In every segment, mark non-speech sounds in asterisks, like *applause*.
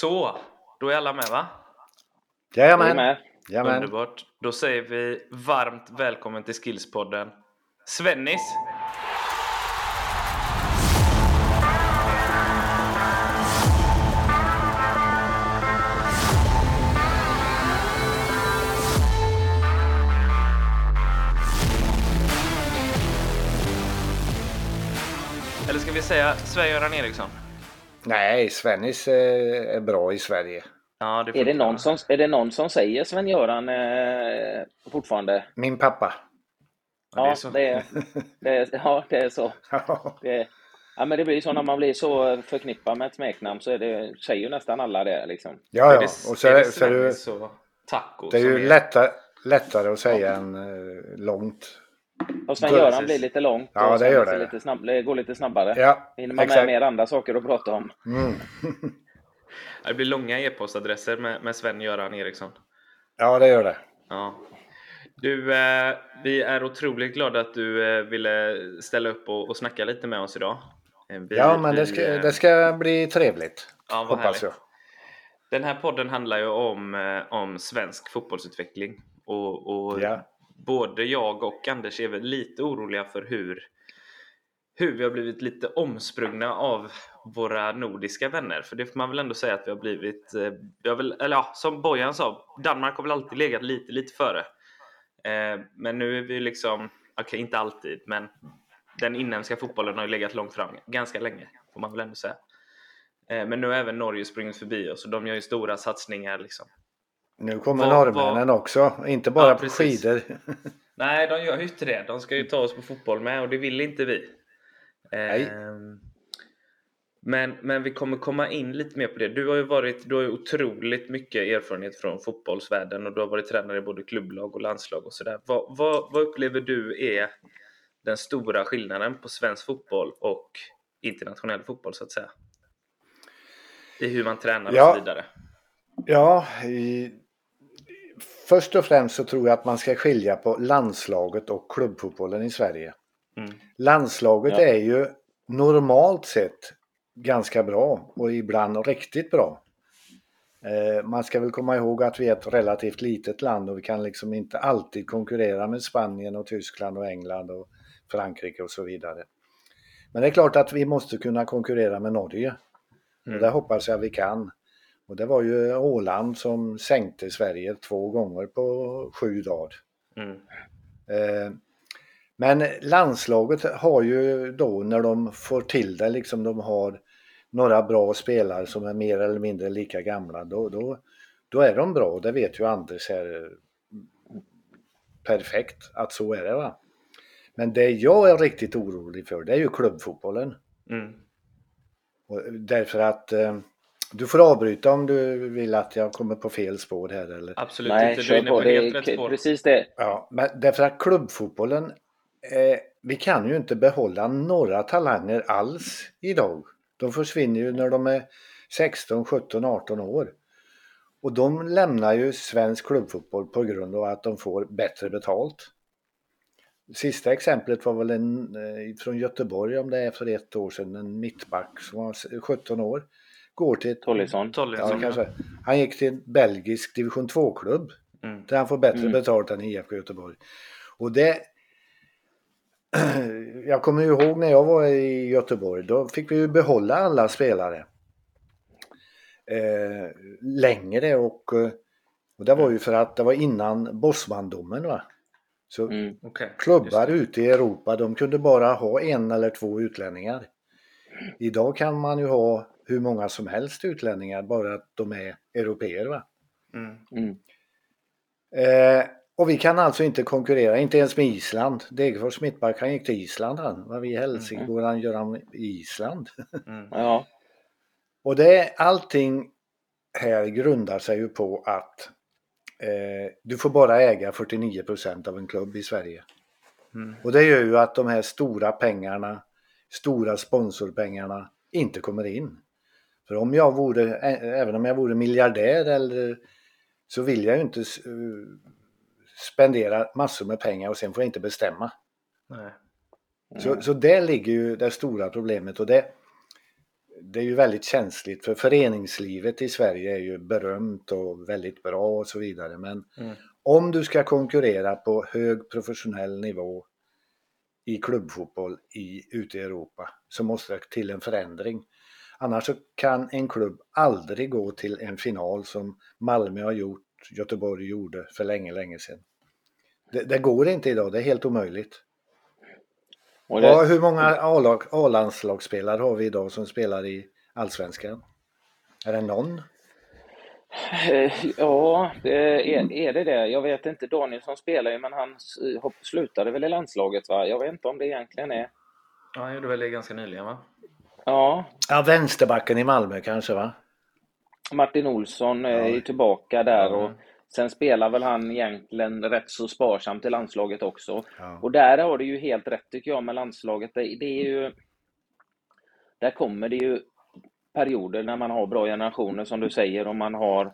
Så, då är alla med va? Jajamän. med. Jajamän. Underbart. Då säger vi varmt välkommen till Skillspodden. Svennis! Eller ska vi säga Sven-Göran Eriksson? Nej, Svennis eh, är bra i Sverige. Ja, det Är det, någon som, är det någon som säger Sven-Göran eh, fortfarande? Min pappa. Ja, det är Ja, så. det är, det är, ja, det är så. Det är, ja, men det blir så när man blir så förknippad med ett smeknamn så är det, säger ju nästan alla det liksom. ja, ja. Och så, är det så är det, och Taco det är ju lättare, lättare att säga än eh, långt. Och Sven-Göran blir lite långt Ja, och det gör det. Lite snabb, det går lite snabbare. Ja, Hinner man med exakt. mer andra saker att prata om. Mm. *laughs* Det blir långa e-postadresser med, med Sven-Göran Eriksson. Ja, det gör det. Ja. Du, eh, vi är otroligt glada att du eh, ville ställa upp och, och snacka lite med oss idag. Eh, vi, Ja, men det vi, ska, eh, det ska bli trevligt. ja, vad Hoppas härligt. jag. Den här podden handlar ju om, eh, om svensk fotbollsutveckling. Och, och Ja både jag och Anders är väl lite oroliga för hur, hur vi har blivit lite omsprungna av våra nordiska vänner. För det får man väl ändå säga att vi har blivit. Eh, vi har väl, eller ja, som Bojan sa, Danmark har väl alltid legat lite, lite före. Eh, Men nu är vi liksom, okej inte alltid, men den inhemska fotbollen har ju legat långt fram ganska länge, får man väl ändå säga. Eh, Men nu har även Norge sprungit förbi oss och de gör ju stora satsningar liksom. Nu kommer Vad- norrmännen också, inte bara Ja, på precis. skidor. *laughs* Nej, de gör ju inte det. De ska ju ta oss på fotboll med och det vill inte vi. Nej. Ehm, Men, men vi kommer komma in lite mer på det. Du har ju varit, du har ju otroligt mycket erfarenhet från fotbollsvärlden och du har varit tränare i både klubblag och landslag och sådär. Vad, vad, vad upplever du är den stora skillnaden på svensk fotboll och internationell fotboll så att säga? I hur man tränar och Ja. så vidare. Ja, i, först och främst så tror jag att man ska skilja på landslaget och klubbfotbollen i Sverige. Mm. Landslaget Ja. är ju normalt sett ganska bra och ibland riktigt bra. Eh, man ska väl komma ihåg att vi är ett relativt litet land och vi kan liksom inte alltid konkurrera med Spanien och Tyskland och England och Frankrike och så vidare. Men det är klart att vi måste kunna konkurrera med Norge. Mm. Och det hoppas jag vi kan. Och det var ju Åland som sänkte Sverige två gånger på sju dagar. Mm. Eh, Men landslaget har ju då när de får till det, liksom de har några bra spelare som är mer eller mindre lika gamla, då, då, då är de bra. Det vet ju Anders här perfekt att så är det. va. Men det jag är riktigt orolig för det är ju klubbfotbollen. Mm. Därför att eh, du får avbryta om du vill att jag kommer på fel spår här eller Absolut Nej, inte. Du är inne på. på Det helt rätt är spår. precis det. Ja, men därför att klubbfotbollen, eh, vi kan ju inte behålla några talanger alls idag. De försvinner ju när de är 16, 17, 18 år. Och de lämnar ju svensk klubbfotboll på grund av att de får bättre betalt. Sista exemplet var väl en eh, från Göteborg om det är för ett år sedan, en mittback som var 17 år. Går till ett, Tollisson. Tollinsson, ja, kanske. Han gick till en belgisk division 2-klubb Mm. där han får bättre Mm. betalt än IFK Göteborg. Och det... *clears throat* Jag kommer ju ihåg när jag var i Göteborg, då fick vi ju behålla alla spelare. Eh, längre och, eh, och det var ju för att det var innan Bosmandomen va. Så Mm. Okej, klubbar ute i Europa, de kunde bara ha en eller två utlänningar. Idag kan man ju ha hur många som helst utlänningar, bara att de är europeer. Mm. Mm. Eh, och vi kan alltså inte konkurrera, inte ens med Island. Degerfors mittback, han gick till Island han. Vad vi i Helsingborg, mm. han gör han i Island. *laughs* Mm. Ja. och det, allting här grundar sig ju på att eh, du får bara äga 49% av en klubb i Sverige. Mm. Och det gör ju att de här stora pengarna, stora sponsorpengarna inte kommer in. För om jag vore, även om jag vore miljardär eller så vill jag ju inte eh, spendera massor med pengar och sen får jag inte bestämma. Nej. Så, så där ligger ju det stora problemet och det det är ju väldigt känsligt för föreningslivet i Sverige är ju berömt och väldigt bra och så vidare. Men mm. om du ska konkurrera på hög professionell nivå i klubbfotboll i, ute i Europa så måste det till en förändring. Annars så kan en klubb aldrig gå till en final som Malmö har gjort, Göteborg gjorde för länge, länge sedan. Det, det går inte idag, det är helt omöjligt. Och det... ja, hur många A-landslagsspelare har vi idag som spelar i Allsvenskan? Är det någon? Eh, ja, är, är det det? Jag vet inte. Danielsson spelar ju, men han slutade väl i landslaget, va? Jag vet inte om det egentligen är... Ja, han gjorde väl det ganska nyligen, va? Ja. Ja, vänsterbacken i Malmö kanske, va? Martin Olsson ja. är tillbaka där och sen spelar väl han egentligen rätt så sparsamt i landslaget också. Ja. Och där har det ju helt rätt tycker jag med landslaget. Det, det är ju... Där kommer det ju perioder när man har bra generationer som du säger och man har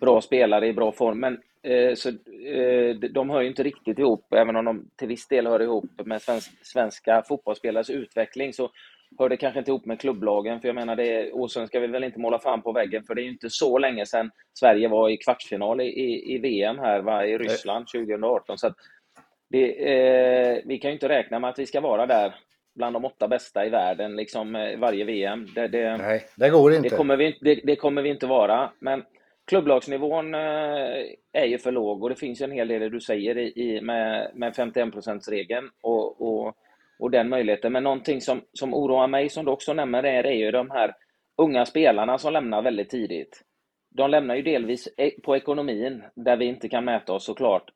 bra spelare i bra form. Men eh, så, eh, de hör ju inte riktigt ihop, även om de till viss del hör ihop med svensk, svenska fotbollsspelares utveckling så hör det kanske inte ihop med klubblagen. För jag menar, det, Åsund ska vi väl inte måla fram på väggen för det är ju inte så länge sedan Sverige var i kvartsfinal i, i, i VM här va, i Ryssland 2018. Så det, eh, vi kan ju inte räkna med att vi ska vara där bland de åtta bästa i världen liksom eh, varje VM. Det, det, Nej, det går inte. Det kommer, vi, det, det kommer vi inte vara. Men klubblagsnivån eh, är ju för låg och det finns ju en hel del du säger i, med, med 51%-regeln och, och, och den möjligheten. Men någonting som, som oroar mig, som du också nämner, är, är ju de här unga spelarna som lämnar väldigt tidigt. De lämnar ju delvis e, på ekonomin, där vi inte kan mäta oss såklart.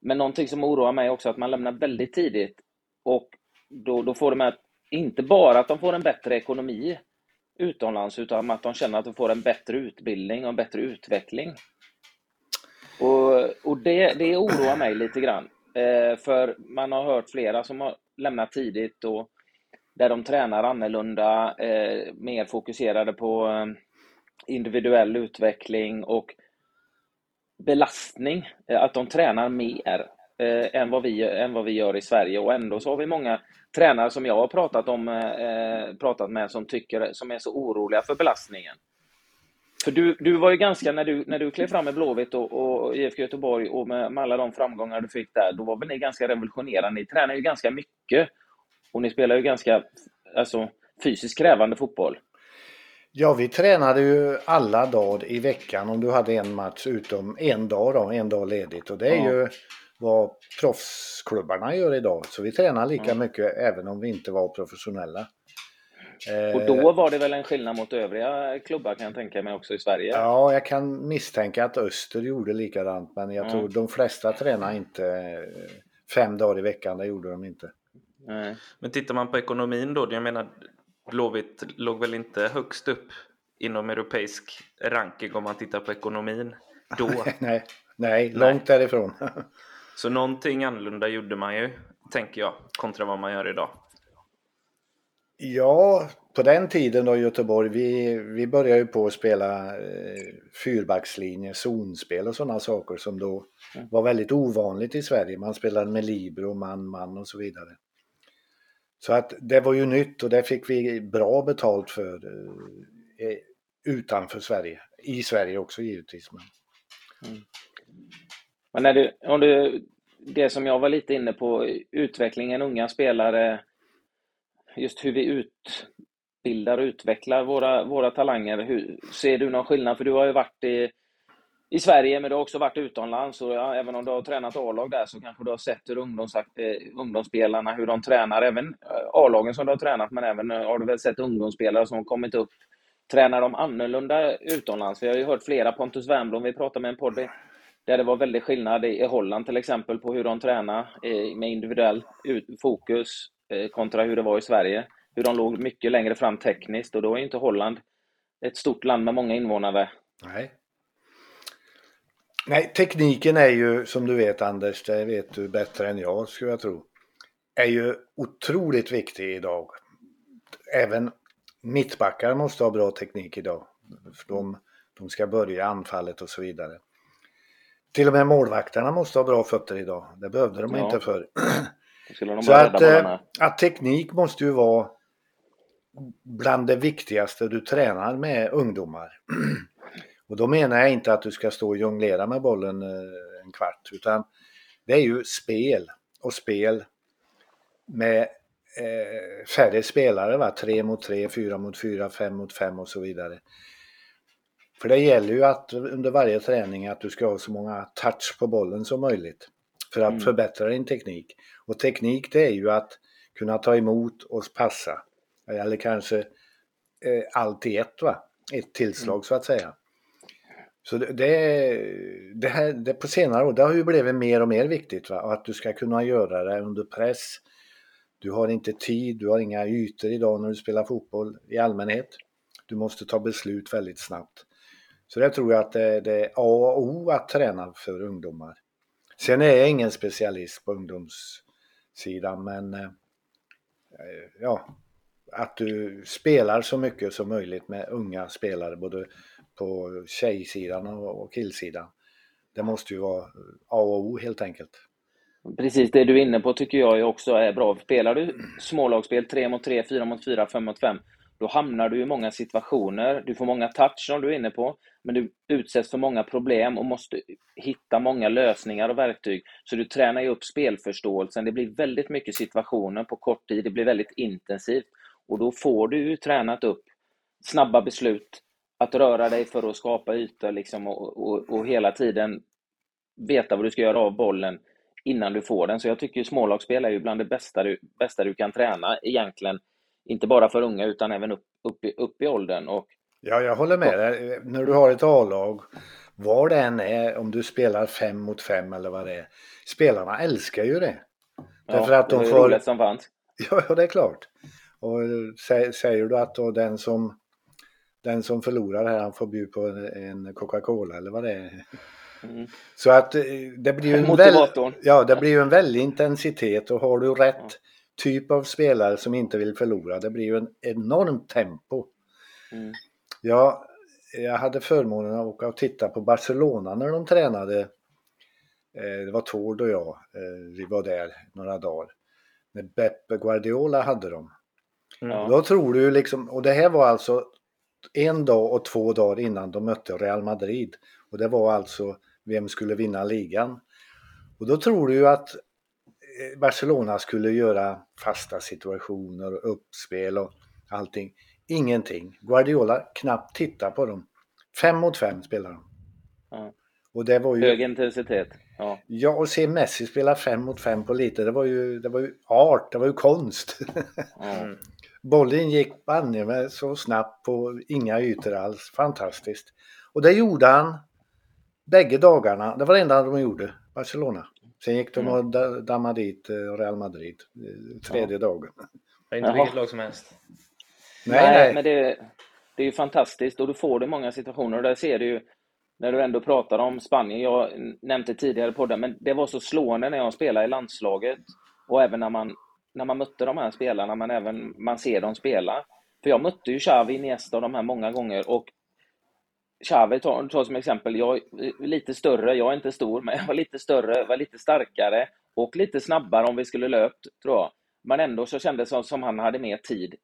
Men någonting som oroar mig också, är att man lämnar väldigt tidigt och då, då får de att, inte bara att de får en bättre ekonomi utomlands, utan att de känner att de får en bättre utbildning och en bättre utveckling. Och, och det, det oroar mig lite grann. Eh, för man har hört flera som har lämnar tidigt och där de tränar annorlunda, eh, mer fokuserade på eh, individuell utveckling och belastning. Eh, att de tränar mer eh, än, vad vi, än vad vi gör i Sverige och ändå så har vi många tränare som jag har pratat, om, eh, eh pratat med som, tycker, som är så oroliga för belastningen. För du, du var ju ganska, när du, när du klev fram med Blåvitt och, och IFK Göteborg och med, med, alla de framgångar du fick där, då var väl ni ganska revolutionerande. Ni tränar ju ganska mycket och ni spelar ju ganska alltså, fysiskt krävande fotboll. Ja, vi tränade ju alla dagar i veckan om du hade en match utom en dag då, en dag ledigt och det är ja. ju vad proffsklubbarna gör idag. Så vi tränar lika mm. mycket även om vi inte var professionella. Och då var det väl en skillnad mot övriga klubbar kan jag tänka mig också i Sverige? Ja, jag kan misstänka att Öster gjorde likadant men jag mm. tror de flesta tränar inte eh, fem dagar i veckan, det gjorde de inte. Nej. Men tittar man på ekonomin då, jag menar Blåvitt låg väl inte högst upp inom europeisk ranking om man tittar på ekonomin då? *laughs* nej, nej, långt nej. därifrån. Så någonting annorlunda gjorde man ju, tänker jag, kontra vad man gör idag. Ja, på den tiden då Göteborg, vi, vi började ju på att spela eh, fyrbackslinje, zonspel och sådana saker som då mm. var väldigt ovanligt i Sverige. Man spelade med libero, man, man och så vidare. Så att det var ju nytt och det fick vi bra betalt för eh, utanför Sverige. I Sverige också givetvis. Men... Mm. Men när du, om du, det som jag var lite inne på, utvecklingen unga spelare, just hur vi utbildar och utvecklar våra, våra talanger. Hur, ser du någon skillnad? För du har ju varit i, i Sverige, men du har också varit utomlands. Och ja, även om du har tränat A-lag där så kanske du har sett hur ungdoms, eh, ungdomsspelarna, hur de tränar. Även eh, A-lagen som du har tränat, men även eh, har du väl sett ungdomsspelare som har kommit upp. Tränar de annorlunda utomlands? Vi har ju hört flera, Pontus Wernbloom, vi pratade med en podd där det var väldigt skillnad i Holland till exempel på hur de tränar eh, med individuell fokus kontra hur det var i Sverige. Hur de låg mycket längre fram tekniskt och då är inte Holland ett stort land med många invånare. Nej. Nej, tekniken är ju som du vet Anders, det vet du bättre än jag skulle jag tro, är ju otroligt viktig idag. Även mittbackar måste ha bra teknik idag. För de, de ska börja anfallet och så vidare. Till och med målvakterna måste ha bra fötter idag. Det behövde de ja. inte förr. *clears throat* Så att, eh, att teknik måste ju vara bland det viktigaste du tränar med ungdomar. *clears throat* Och då menar jag inte att du ska stå och jonglera med bollen eh, en kvart utan det är ju spel och spel med eh, färre spelare, va? tre mot tre, fyra mot fyra, fem mot fem och så vidare. För det gäller ju att under varje träning att du ska ha så många touch på bollen som möjligt för att mm. förbättra din teknik. Och teknik det är ju att kunna ta emot och passa. Eller kanske eh, allt i ett, va? ett tillslag mm. så att säga. Så det, det, här, det på senare år, det har ju blivit mer och mer viktigt va? Och att du ska kunna göra det under press. Du har inte tid, du har inga ytor idag när du spelar fotboll i allmänhet. Du måste ta beslut väldigt snabbt. Så det tror jag att det, det är A och O att träna för ungdomar. Sen är jag ingen specialist på ungdomssidan men eh, ja, att du spelar så mycket som möjligt med unga spelare både på tjejsidan och killsidan. Det måste ju vara A och O helt enkelt. Precis, det du är inne på tycker jag också är bra. Spelar du smålagsspel 3 mot 3, 4 mot 4, 5 mot 5, då hamnar du i många situationer. Du får många touch som du är inne på, men du utsätts för många problem och måste hitta många lösningar och verktyg. Så du tränar ju upp spelförståelsen. Det blir väldigt mycket situationer på kort tid. Det blir väldigt intensivt. Och då får du ju tränat upp snabba beslut, att röra dig för att skapa ytor liksom och, och, och, hela tiden veta vad du ska göra av bollen innan du får den. Så jag tycker smålagsspel är ju bland det bästa du, bästa du kan träna egentligen. Inte bara för unga utan även upp, upp, i, upp i åldern. Och, ja, jag håller med dig. När du har ett A-lag, var det än är, om du spelar fem mot fem eller vad det är. Spelarna älskar ju det. Därför ja, att de det får... roligt som fanns. *laughs* Ja, det är klart. Och säger du att då den som den som förlorar här han får bjuda på en Coca-Cola eller vad det är. Mm. Så att eh, det blir ju en, väl, ja, det blir ju en väldig intensitet och har du rätt ja. Typ av spelare som inte vill förlora, det blir ju en enormt tempo. Mm. Ja, jag hade förmånen att åka och titta på Barcelona när de tränade. Eh, det var Tord och jag, eh, vi var där några dagar. När Beppe Guardiola hade dem. Mm. Då tror du liksom, och det här var alltså en dag och två dagar innan de mötte Real Madrid. Och det var alltså vem skulle vinna ligan. Och då tror du ju att Barcelona skulle göra fasta situationer och uppspel och allting. Ingenting. Guardiola knappt titta på dem. Fem mot fem spelar de. Ja. Och det var ju... Hög intensitet. Ja. ja, och se Messi spela fem mot fem på lite, det var ju, det var ju art, det var ju konst. Mm. *laughs* Bollen gick banne med så snabbt på inga ytor alls. Fantastiskt. Och det gjorde han bägge dagarna. Det var det enda de gjorde, Barcelona. Sen gick de och dammade dit eh, Real Madrid eh, tredje ja. dagen. Det är inte vilket lag som helst. Nej, nej, nej. men det, det är ju fantastiskt och du får det i många situationer. Och där ser du ju, när du ändå pratar om Spanien, jag nämnde tidigare på det, men det var så slående när jag spelade i landslaget och även när man när man mötte de här spelarna, men även man ser dem spela. För jag mötte ju Xavi, Iniesta och de här många gånger och Xavi tar, tar som exempel, jag är lite större, jag är inte stor, men jag var lite större, var lite starkare och lite snabbare om vi skulle löpt, tror jag. Men ändå så kändes det som, som han hade mer tid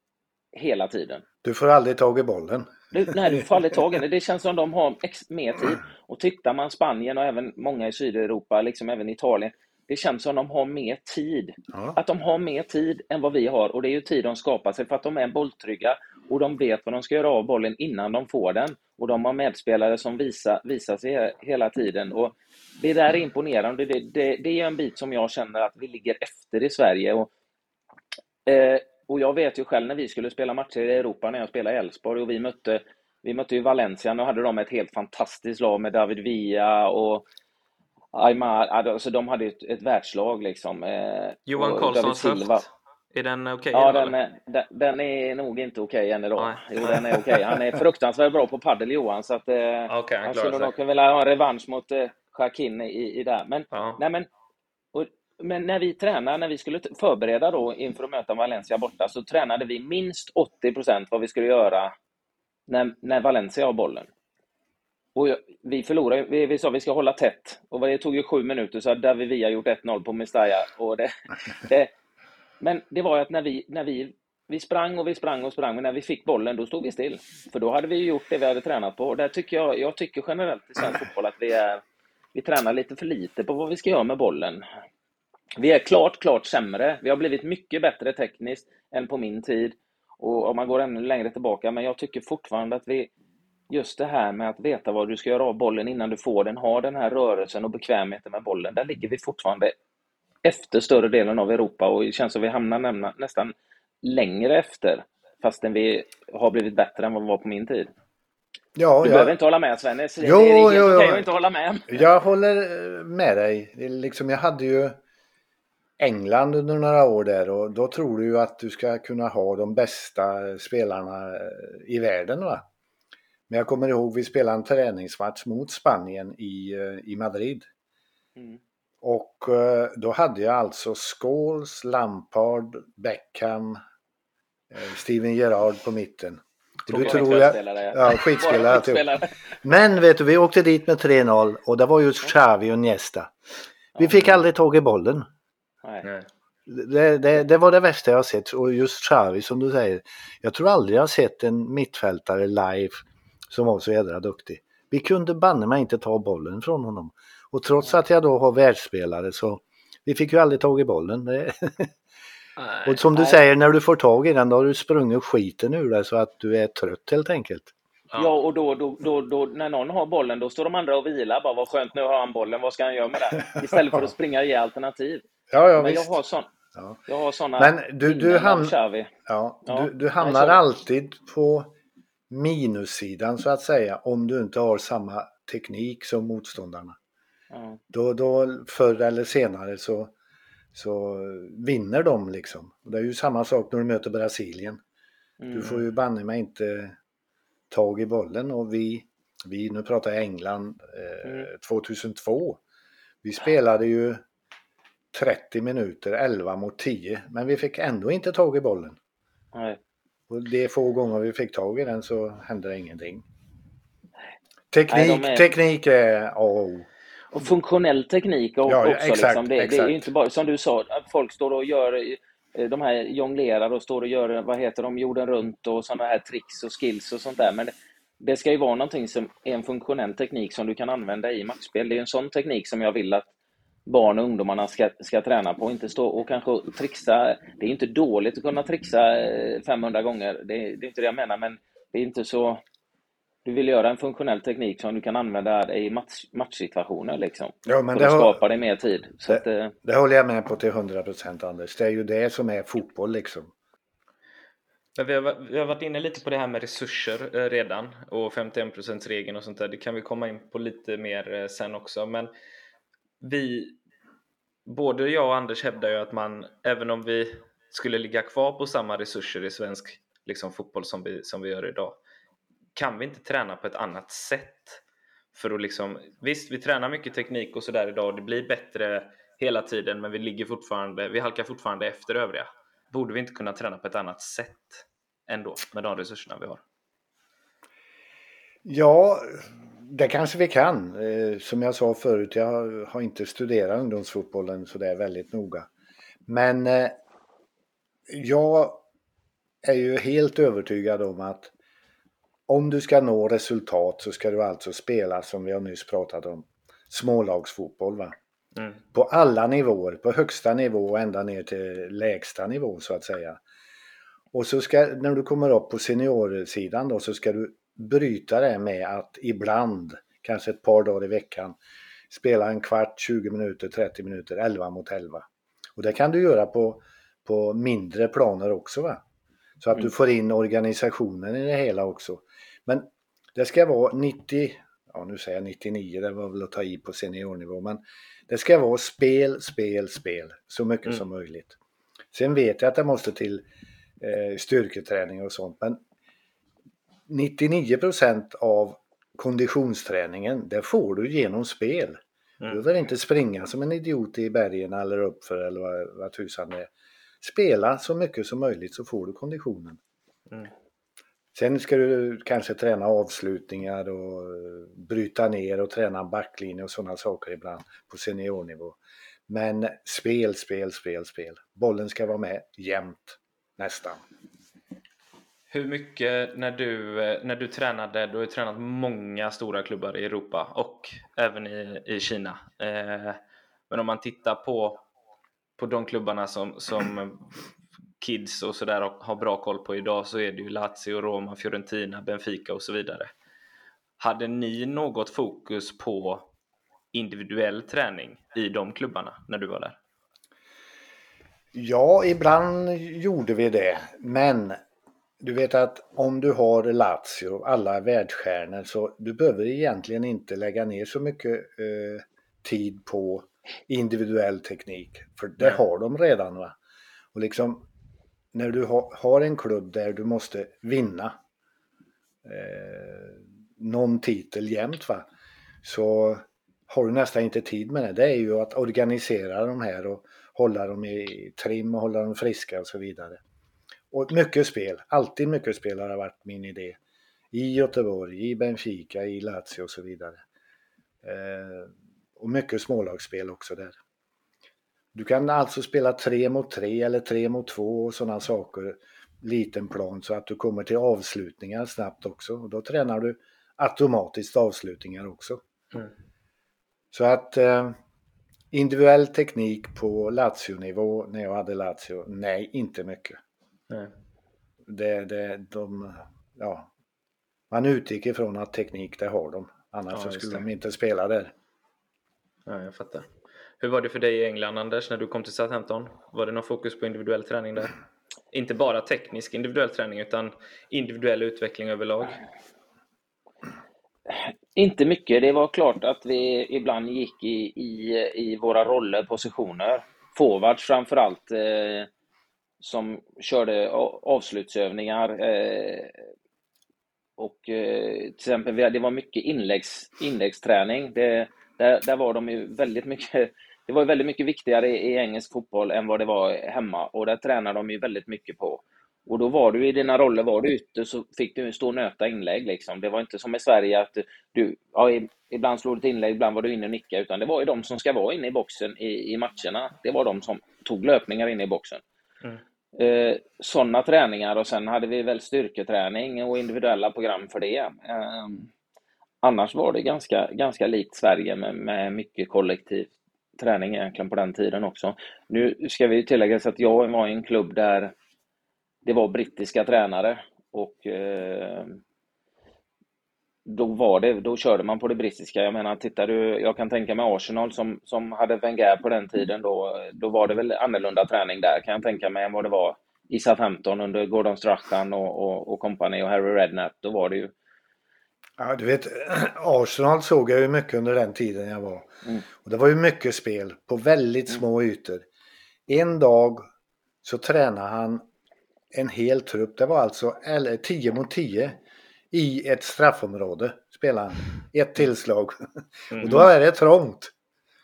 hela tiden. Du får aldrig tag i bollen. Du, nej, du får aldrig tag i den. Det känns som de har mer tid. Och tittar man Spanien och även många i Sydeuropa, liksom även Italien, det känns som de har mer tid. Ja. Att de har mer tid än vad vi har och det är ju tid de skapar sig för att de är bolltrygga och de vet vad de ska göra av bollen innan de får den. Och de har medspelare som visar, visar sig hela tiden. Och det där är imponerande. Det, det, det är en bit som jag känner att vi ligger efter i Sverige. Och, eh, och jag vet ju själv när vi skulle spela matcher i Europa, när jag spelade i Elfsborg och vi mötte vi mötte ju Valencia, nu hade de ett helt fantastiskt lag med David Villa och Aymar, alltså de hade ett, ett världslag liksom. Eh, Johan Karlssons höft, är den okej? Okay, ja, den är, den, den, är nog inte okej okay än idag. Nej. Jo, den är okej. Okay. Han är *laughs* fruktansvärt bra på padel Johan, så att eh, okay, han skulle nog vilja ha en revansch mot eh, Jacquin i, i där. Men, ja. nej, men, och, men när vi tränade, när vi skulle förbereda då inför att möta Valencia borta, så tränade vi minst 80% vad vi skulle göra när, när Valencia har bollen. Och vi förlorade, vi, vi sa vi ska hålla tätt. Och det tog ju sju minuter så hade David Villa gjort 1-0 på Mestalla. Och det, *laughs* det, men det var ju att när vi, när vi vi sprang och vi sprang och sprang, men när vi fick bollen då stod vi still. För då hade vi gjort det vi hade tränat på. Och där tycker jag, jag tycker generellt i svensk fotboll att vi, är, vi tränar lite för lite på vad vi ska göra med bollen. Vi är klart, klart sämre. Vi har blivit mycket bättre tekniskt än på min tid. Och om man går ännu längre tillbaka, men jag tycker fortfarande att vi, just det här med att veta vad du ska göra av bollen innan du får den, ha den här rörelsen och bekvämheten med bollen, där ligger vi fortfarande efter större delen av Europa och det känns som vi hamnar nästan längre efter fastän vi har blivit bättre än vad vi var på min tid. Ja, du jag... behöver inte hålla med Svennis. Jo, det jo, jo. kan jag inte hålla med. Jag håller med dig. Liksom, jag hade ju England under några år där och då tror du ju att du ska kunna ha de bästa spelarna i världen. Va? Men jag kommer ihåg vi spelade en träningsmatch mot Spanien i, eh, i Madrid. Mm. Och eh, då hade jag alltså Scholes, Lampard, Beckham, eh, Steven Gerrard på mitten. Du tror jag, ja, skitspelare. Typ. Men vet du, vi åkte dit med 3-0 och det var ju Xavi och Niesta. Vi fick aldrig tag i bollen. Nej. Det, det, det, var det värsta jag har sett och just Xavi som du säger. Jag tror aldrig jag har sett en mittfältare live som var så jädra duktig. Vi kunde banne mig inte ta bollen från honom. Och trots att jag då har världsspelare så vi fick ju aldrig tag i bollen. och som du nej. säger, när du får tag i den då har du sprungit skiten ur dig så att du är trött helt enkelt. Ja, och då, då, då, då, när någon har bollen då står de andra och vilar. Bara vad skönt, nu har han bollen, vad ska han göra med den? *laughs* Istället för att springa i alternativ. Ja, ja, Men visst. jag har sån, ja. Jag har såna Men du, du, ham ja, ja, du, du hamnar alltid på minussidan så att säga om du inte har samma teknik som motståndarna. Då, då förr eller senare så, så vinner de liksom. Det är ju samma sak när du möter Brasilien. Mm. Du får ju banne mig inte tag i bollen och vi, vi nu pratar jag England, eh, mm. 2002. Vi spelade ju 30 minuter, 11 mot 10, men vi fick ändå inte tag i bollen. Nej. Och de få gånger vi fick tag i den så hände det ingenting. Teknik, Nej, är... teknik är A och O. Och funktionell teknik och ja, också. Exakt, liksom. det, det, är inte bara, som du sa, att folk står och gör eh, de här jonglerar och står och gör, vad heter de, jorden runt och sådana här tricks och skills och sånt där. Men det, det ska ju vara någonting som är en funktionell teknik som du kan använda i matchspel. Det är en sån teknik som jag vill att barn och ungdomarna ska, ska träna på. Inte stå och kanske trixa. Det är inte dåligt att kunna trixa 500 eh, gånger. Det, det är inte det jag menar, men det är inte så... Du vill göra en funktionell teknik som du kan använda i match, matchsituationer liksom. Ja, men det skapar dig mer tid. Så det, att, eh, det håller jag med på till 100 procent Anders. Det är ju det som är fotboll liksom. Vi har, vi har varit inne lite på det här med resurser eh, redan och 51% regeln och sånt där. Det kan vi komma in på lite mer sen också. Men vi, både jag och Anders hävdar ju att man, även om vi skulle ligga kvar på samma resurser i svensk liksom, fotboll som vi, som vi gör idag, kan vi inte träna på ett annat sätt? För att liksom, visst, vi tränar mycket teknik och sådär idag och det blir bättre hela tiden, men vi ligger fortfarande, vi halkar fortfarande efter övriga. Borde vi inte kunna träna på ett annat sätt ändå med de resurserna vi har? Ja, det kanske vi kan. Eh, som jag sa förut, jag har inte studerat ungdomsfotbollen så det är väldigt noga. Men eh, jag är ju helt övertygad om att om du ska nå resultat så ska du alltså spela som vi har nyss pratat om smålagsfotboll. Va? Mm. På alla nivåer, på högsta nivå och ända ner till lägsta nivå så att säga. Och så ska, när du kommer upp på seniorsidan då så ska du bryta det med att ibland, kanske ett par dagar i veckan, spela en kvart, 20 minuter, 30 minuter, 11 mot 11. Och det kan du göra på, på mindre planer också. Va? Så att mm. du får in organisationen i det hela också. Men det ska vara 90, ja nu säger jag 99, det var väl att ta i på seniornivå, men det ska vara spel, spel, spel så mycket mm. som möjligt. Sen vet jag att det måste till eh, styrketräning och sånt, men 99% av konditionsträningen, det får du genom spel. Mm. Du behöver inte springa som en idiot i bergen eller uppför eller vad, vad tusan det är. Spela så mycket som möjligt så får du konditionen. Mm. Sen ska du kanske träna avslutningar och eh, bryta ner och träna backlinje och sådana saker ibland på seniornivå. Men spel, spel, spel, spel. Bollen ska vara med jämt, nästan. Hur mycket när du, eh, när du tränade, du har ju tränat många stora klubbar i Europa och även i, i Kina. Eh, men om man tittar på, på de klubbarna som, som kids och sådär har bra koll på idag så är det ju Lazio, Roma, Fiorentina, Benfica och så vidare. Hade ni något fokus på individuell träning i de klubbarna när du var där? Ja, ibland gjorde vi det, men du vet att om du har Lazio, alla världsstjärnor, så du behöver egentligen inte lägga ner så mycket eh, tid på individuell teknik, för det har de redan. va. Och liksom när du ha, har en klubb där du måste vinna eh, någon titel jämt va, så har du nästan inte tid med det. Det är ju att organisera de här och hålla dem i trim och hålla dem friska och så vidare. Och mycket spel, alltid mycket spel har varit min idé. I Göteborg, i Benfica, i Lazio och så vidare. Eh, och mycket smålagsspel också där. Du kan alltså spela tre mot tre eller tre mot två och sådana saker. Liten plan så att du kommer till avslutningar snabbt också. Och då tränar du automatiskt avslutningar också. Mm. Så att eh, individuell teknik på Lazio-nivå när jag hade Lazio, nej inte mycket. Nej. Det, det, de, ja, man utgick ifrån att teknik det har de. Annars ja, skulle det. de inte spela där. Ja, jag fattar. Hur var det för dig i England Anders när du kom till Southampton? Var det någon fokus på individuell träning där? Inte bara teknisk individuell träning utan individuell utveckling överlag? Inte mycket. Det var klart att vi ibland gick i, i, i våra roller, positioner. Forwards framförallt, eh, som körde avslutsövningar. Eh, och eh, till exempel, det var mycket inläggs, inläggsträning. Det, där, där var de ju väldigt mycket det var väldigt mycket viktigare i, engelsk fotboll än vad det var hemma och där tränade de ju väldigt mycket på. Och då var du i dina roller, var du ute så fick du stå och nöta inlägg liksom. Det var inte som i Sverige att du, ja, ibland slog du ett inlägg, ibland var du inne och nickade, utan det var ju de som ska vara inne i boxen i, i matcherna. Det var de som tog löpningar inne i boxen. Mm. Eh, Sådana träningar och sen hade vi väl styrketräning och individuella program för det. Eh, annars var det ganska, ganska likt Sverige med, med mycket kollektiv träning egentligen på den tiden också. Nu ska vi tillägga att jag var i en klubb där det var brittiska tränare och eh, då var det, då körde man på det brittiska. Jag menar, tittar du, jag kan tänka mig Arsenal som, som hade Wenger på den tiden, då, då var det väl annorlunda träning där kan jag tänka mig än vad det var i SA-15 under Gordon Strachan och, och, och company och Harry Redknapp. Då var det ju Ja, du vet, *clears throat* Arsenal såg jag ju mycket under den tiden jag var. Mm. Och det var ju mycket spel på väldigt mm. små ytor. En dag så tränade han en hel trupp. Det var alltså 10 mot 10 i ett straffområde spelade han. Ett tillslag. Mm. *laughs* Och då är det trångt.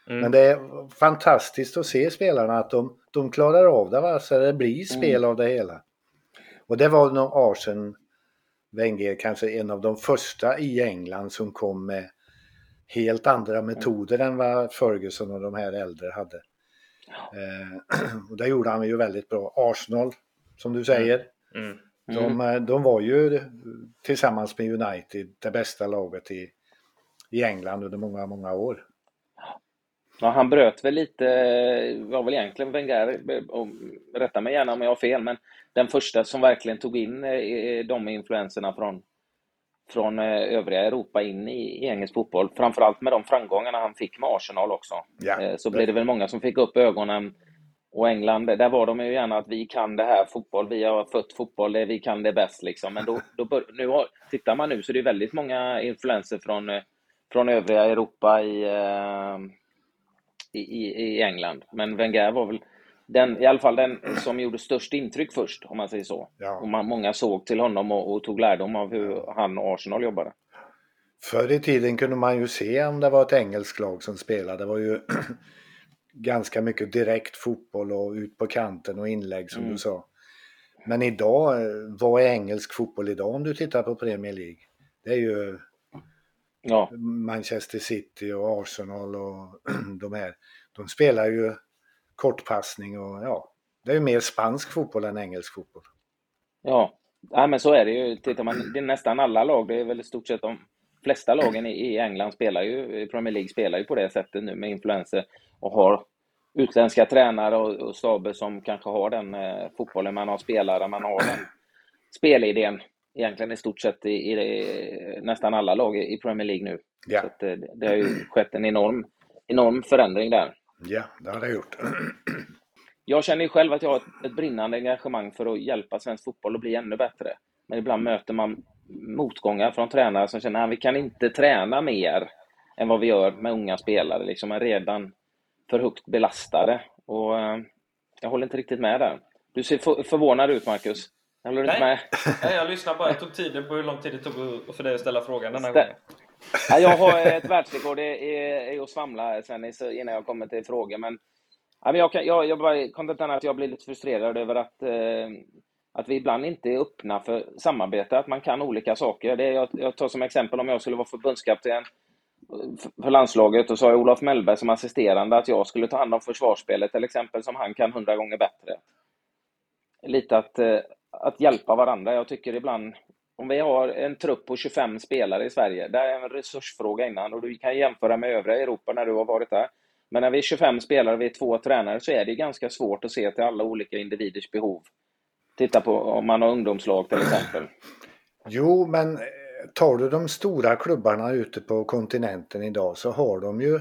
Mm. Men det är fantastiskt att se spelarna att de, de klarar av det. Va? Så det blir spel mm. av det hela. Och det var nog Arsen Wenger kanske en av de första i England som kom med helt andra metoder än vad Ferguson och de här äldre hade. Eh, *clears throat* och det gjorde han ju väldigt bra. Arsenal, som du säger, mm. Mm. De, eh, de var ju tillsammans med United det bästa laget i, i England under många, många år. Ja, han bröt väl lite, var väl egentligen Wenger, rätta mig gärna om jag har fel, men den första som verkligen tog in eh, de influenserna från, från eh, övriga Europa in i, i engelsk fotboll. Framförallt med de framgångarna han fick med Arsenal också. Ja, eh, så blev det väl många som fick upp ögonen. Och England, där var de ju gärna att vi kan det här fotboll, vi har fött fotboll, vi kan det bäst liksom. Men då, då bör, nu har, tittar man nu så det är väldigt många influenser från, från övriga Europa i, i, i England. Men Wenger var väl den, i alla fall den som gjorde störst intryck först, om man säger så. Ja. Och man, många såg till honom och, och, tog lärdom av hur han och Arsenal jobbade. Förr i tiden kunde man ju se om det var ett engelskt lag som spelade. Det var ju *clears throat* ganska mycket direkt fotboll och ut på kanten och inlägg som mm. du sa. Men idag, vad är engelsk fotboll idag om du tittar på Premier League? Det är ju ja. Manchester City och Arsenal och *clears throat* de här. De spelar ju kortpassning och ja, det är ju mer spansk fotboll än engelsk fotboll. Ja, Ja, men så är det ju. Tittar man, det är nästan alla lag, det är väl i stort sett de flesta lagen i England spelar ju, Premier League spelar ju på det sättet nu med influenser och har utländska tränare och, och staber som kanske har den eh, fotbollen, man har spelare, man har den spelidén egentligen i stort sett i, i nästan alla lag i Premier League nu. Ja. Så det, det har ju skett en enorm, enorm förändring där. Ja, det har det gjort. *clears throat* Jag känner ju själv att jag har ett, ett brinnande engagemang för att hjälpa svensk fotboll att bli ännu bättre. Men ibland möter man motgångar från tränare som känner att vi kan inte träna mer än vad vi gör med unga spelare. Liksom är redan för högt belastade. Och eh, jag håller inte riktigt med där. Du ser förvånad ut, Marcus. Håller du inte med? Nej, jag lyssnar bara. Jag tog tiden på hur lång tid det tog för dig att ställa frågan denna gången. Ja, jag har *laughs* ett världsrekord i, att svamla sen innan jag kommer till frågor. Men, ja, men jag, kan, jag, jag bara att jag blir lite frustrerad över att, eh, att vi ibland inte är öppna för samarbete, att man kan olika saker. Det, jag, jag tar som exempel om jag skulle vara förbundskapten för landslaget och så har jag Olof Mellberg som assisterande att jag skulle ta hand om försvarsspelet till exempel som han kan hundra gånger bättre. Lite att, eh, att hjälpa varandra. Jag tycker ibland om vi har en trupp på 25 spelare i Sverige, det är en resursfråga innan och du kan jämföra med övriga Europa när du har varit där. Men när vi är 25 spelare och vi är två tränare så är det ganska svårt att se till alla olika individers behov. Titta på om man har ungdomslag till exempel. *clears throat* Jo, men eh, tar du de stora klubbarna ute på kontinenten idag så har de ju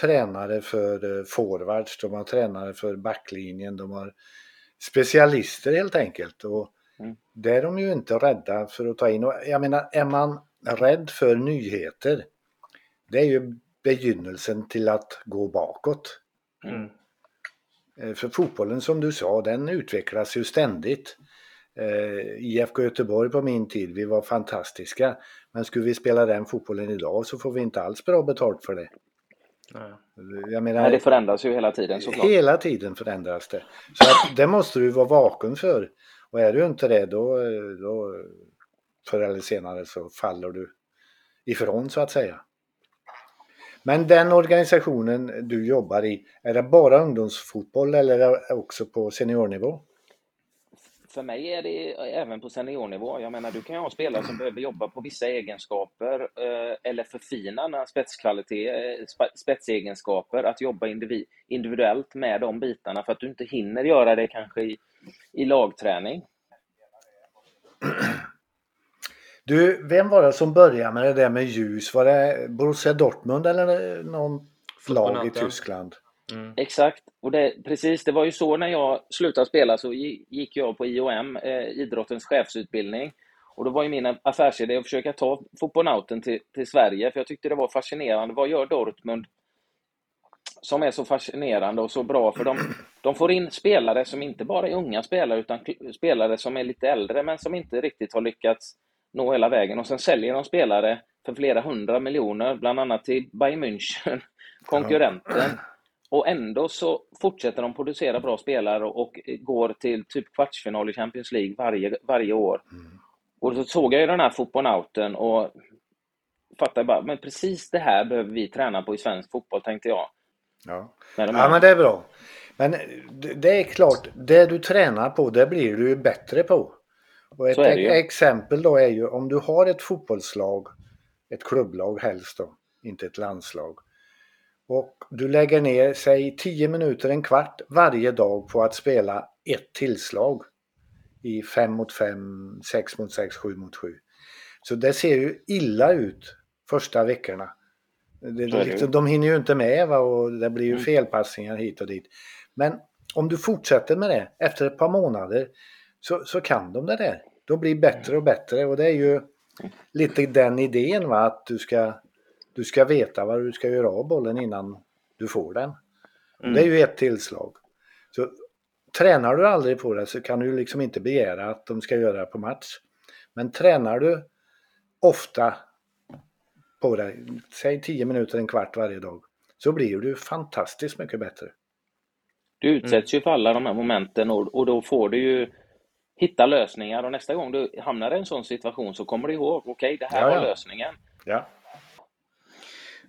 tränare för eh, forwards, de har tränare för backlinjen, de har specialister helt enkelt. Och mm. det är de ju inte rädda för att ta in. Och jag menar, är man rädd för nyheter, det är ju begynnelsen till att gå bakåt. Mm. Eh, för fotbollen som du sa, den utvecklas ju ständigt. Eh, IFK Göteborg på min tid, vi var fantastiska. Men skulle vi spela den fotbollen idag så får vi inte alls bra betalt för det. Nej. Menar, Nej, det förändras ju hela tiden såklart. Hela tiden förändras det. Så att, det måste du vara vaken för. Och är du inte det då, då förr eller senare så faller du ifrån så att säga. Men den organisationen du jobbar i, är det bara ungdomsfotboll eller också på seniornivå? För mig är det även på seniornivå. Jag menar, du kan ju ha spelare som behöver jobba på vissa egenskaper eh, eller förfina spetskvalitet, eh, spetsegenskaper, att jobba individuellt med de bitarna för att du inte hinner göra det kanske i, i lagträning. *clears throat* Du, vem var det som började med det där med ljus? Var det Borussia Dortmund eller någon lag i Tyskland? Mm. Exakt, och det, precis, det var ju så när jag slutade spela så gick jag på IOM, eh, idrottens chefsutbildning. Och då var ju min affärsidé att försöka ta fotbollnauten till, till Sverige, för jag tyckte det var fascinerande. Vad gör Dortmund som är så fascinerande och så bra? För de, de får in spelare som inte bara är unga spelare, utan spelare som är lite äldre, men som inte riktigt har lyckats nå hela vägen. Och sen säljer de spelare för flera hundra miljoner, bland annat till Bayern München, konkurrenten. Och ändå så fortsätter de producera bra spelare och, går till typ kvartsfinal i Champions League varje, varje år. Mm. Och så såg jag ju den här fotbollnauten och fattade bara, men precis det här behöver vi träna på i svensk fotboll, tänkte jag. Ja, ja men det är bra. Men det är klart, det du tränar på, det blir du ju bättre på. Och ett exempel då är ju om du har ett fotbollslag, ett klubblag helst då, inte ett landslag. Och du lägger ner, säg 10 minuter, en kvart varje dag på att spela ett tillslag. I 5 mot 5, 6 mot 6, 7 mot 7. Så det ser ju illa ut första veckorna. Det, liksom, de hinner ju inte med va? och det blir ju mm. felpassningar hit och dit. Men om du fortsätter med det efter ett par månader så, så kan de det där. De blir bättre och bättre och det är ju lite den idén va? att du ska du ska veta vad du ska göra av bollen innan du får den. Mm. Det är ju ett tillslag. Så Tränar du aldrig på det så kan du liksom inte begära att de ska göra det på match. Men tränar du ofta på det, säg 10 minuter, en kvart varje dag, så blir du fantastiskt mycket bättre. Du utsätts mm. ju för alla de här momenten och, och då får du ju hitta lösningar och nästa gång du hamnar i en sån situation så kommer du ihåg, okej, okay, det här ja, var lösningen. Ja.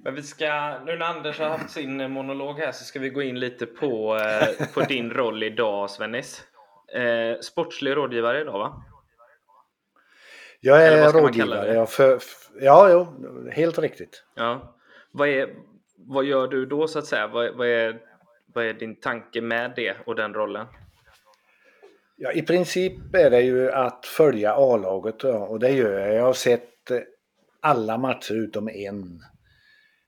Men vi ska, nu när Anders har haft sin monolog här så ska vi gå in lite på, eh, på *laughs* din roll idag Svennis. Eh, sportslig rådgivare idag va? Jag är rådgivare. Ja, för, för, ja, jo, helt riktigt. Ja. Vad, är, vad gör du då så att säga? Vad, vad, är, vad är din tanke med det och den rollen? Ja, I princip är det ju att följa A-laget och det gör jag. Jag har sett eh, alla matcher utom en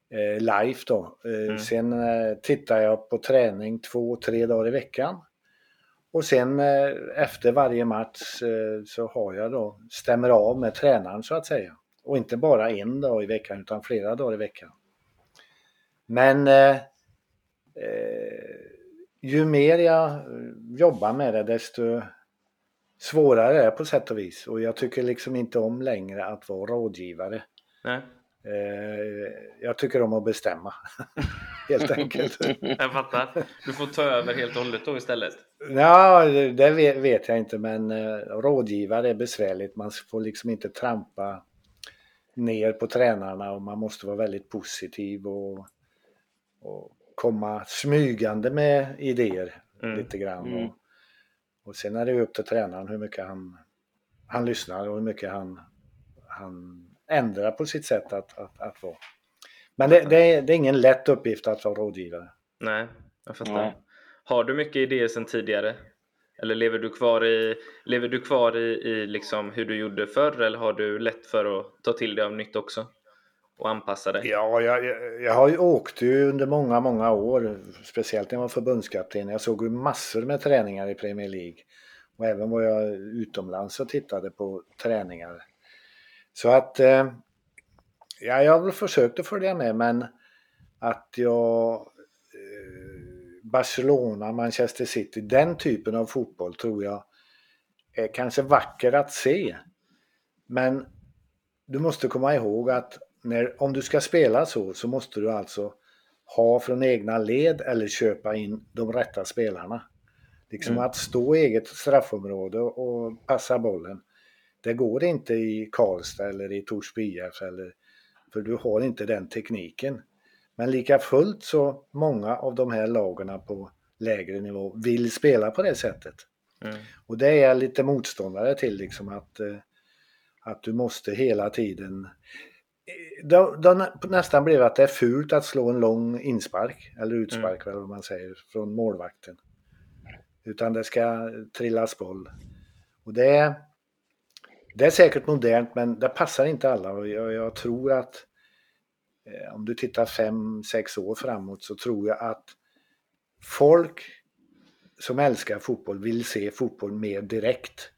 eh, live då. Eh, Mm. Sen eh, tittar jag på träning två, tre dagar i veckan. Och sen eh, efter varje match så har jag då, stämmer av med tränaren så att säga. Och inte bara en dag i veckan utan flera dagar i veckan. Men eh, ju mer jag jobbar med det desto svårare är det på sätt och vis. Och jag tycker liksom inte om längre att vara rådgivare. Nej, jag tycker om att bestämma. *laughs* Helt *laughs* enkelt. jag fattar. Du får ta över helt och hållet då istället. Ja, det vet jag inte men eh, rådgivare är besvärligt. Man får liksom inte trampa ner på tränarna och man måste vara väldigt positiv och, och komma smygande med idéer Mm. lite grann. Mm. Och, och sen är det upp till tränaren hur mycket han, han lyssnar och hur mycket han, han ändrar på sitt sätt att, att, att vara. Men det, det, är, det är ingen lätt uppgift att vara rådgivare. Nej, jag fattar. Nej. Har du mycket idéer sedan tidigare? Eller lever du kvar i, lever du kvar i, i liksom hur du gjorde förr eller har du lätt för att ta till dig av nytt också? Och anpassa dig? Ja, jag, jag, jag har ju åkt ju under många, många år, speciellt när jag var förbundskapten. Jag såg ju massor med träningar i Premier League. Och även var jag utomlands och tittade på träningar. Så att, eh, ja, jag har väl försökt att följa med men att jag eh, Barcelona, Manchester City, den typen av fotboll tror jag är kanske vacker att se. Men du måste komma ihåg att när, om du ska spela så, så måste du alltså ha från egna led eller köpa in de rätta spelarna. Liksom Mm. att stå i eget straffområde och passa bollen. Det går inte i Karlstad eller i Torsby IF eller för du har inte den tekniken. Men lika fullt så många av de här lagarna på lägre nivå vill spela på det sättet. Mm. Och det är jag lite motståndare till liksom att, eh, att du måste hela tiden Eh, har nä- nästan blivit att det är fult att slå en lång inspark eller utspark eller vad man säger från målvakten. Utan det ska trillas boll. Och det det är säkert modernt men det passar inte alla och jag, jag tror att eh, om du tittar fem, sex år framåt så tror jag att folk som älskar fotboll vill se fotboll mer direkt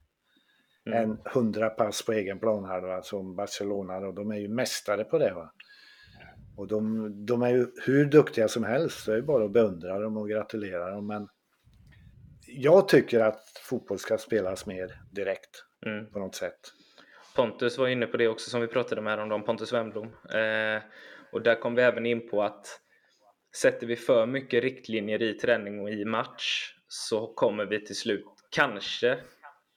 Mm. än 100 pass på egen planhalva som Barcelona och de är ju mästare på det. Va? Och de, de är ju hur duktiga som helst, det är bara att beundra dem och gratulera dem. Men jag tycker att fotboll ska spelas mer direkt Mm. på något sätt. Pontus var inne på det också som vi pratade häromdagen, Pontus Wernbloom. Eh, och där kom vi även in på att sätter vi för mycket riktlinjer i träning och i match så kommer vi till slut kanske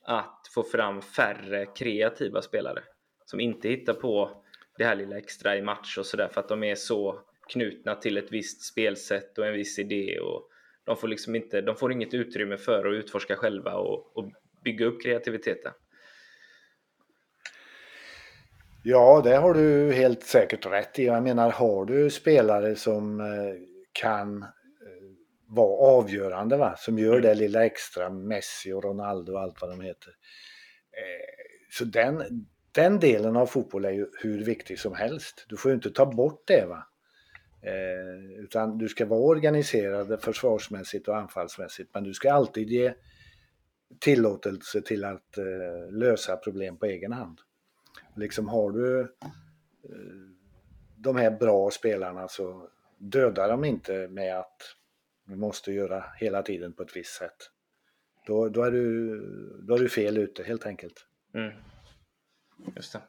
att få fram färre kreativa spelare som inte hittar på det här lilla extra i match och sådär för att de är så knutna till ett visst spelsätt och en viss idé och de får liksom inte, de får inget utrymme för att utforska själva och, och bygga upp kreativiteten. Ja, det har du helt säkert rätt i. Jag menar, har du spelare som eh, kan eh, vara avgörande, va? som gör Mm. det lilla extra, Messi och Ronaldo och allt vad de heter. Eh, Så den, den delen av fotboll är ju hur viktig som helst. Du får ju inte ta bort det. va. Eh, Utan du ska vara organiserad försvarsmässigt och anfallsmässigt, men du ska alltid ge tillåtelse till att eh, lösa problem på egen hand. Liksom har du eh, de här bra spelarna så dödar de inte med att du måste göra hela tiden på ett visst sätt. Då, då, är, du, då är du fel ute helt enkelt. Mm. Just det.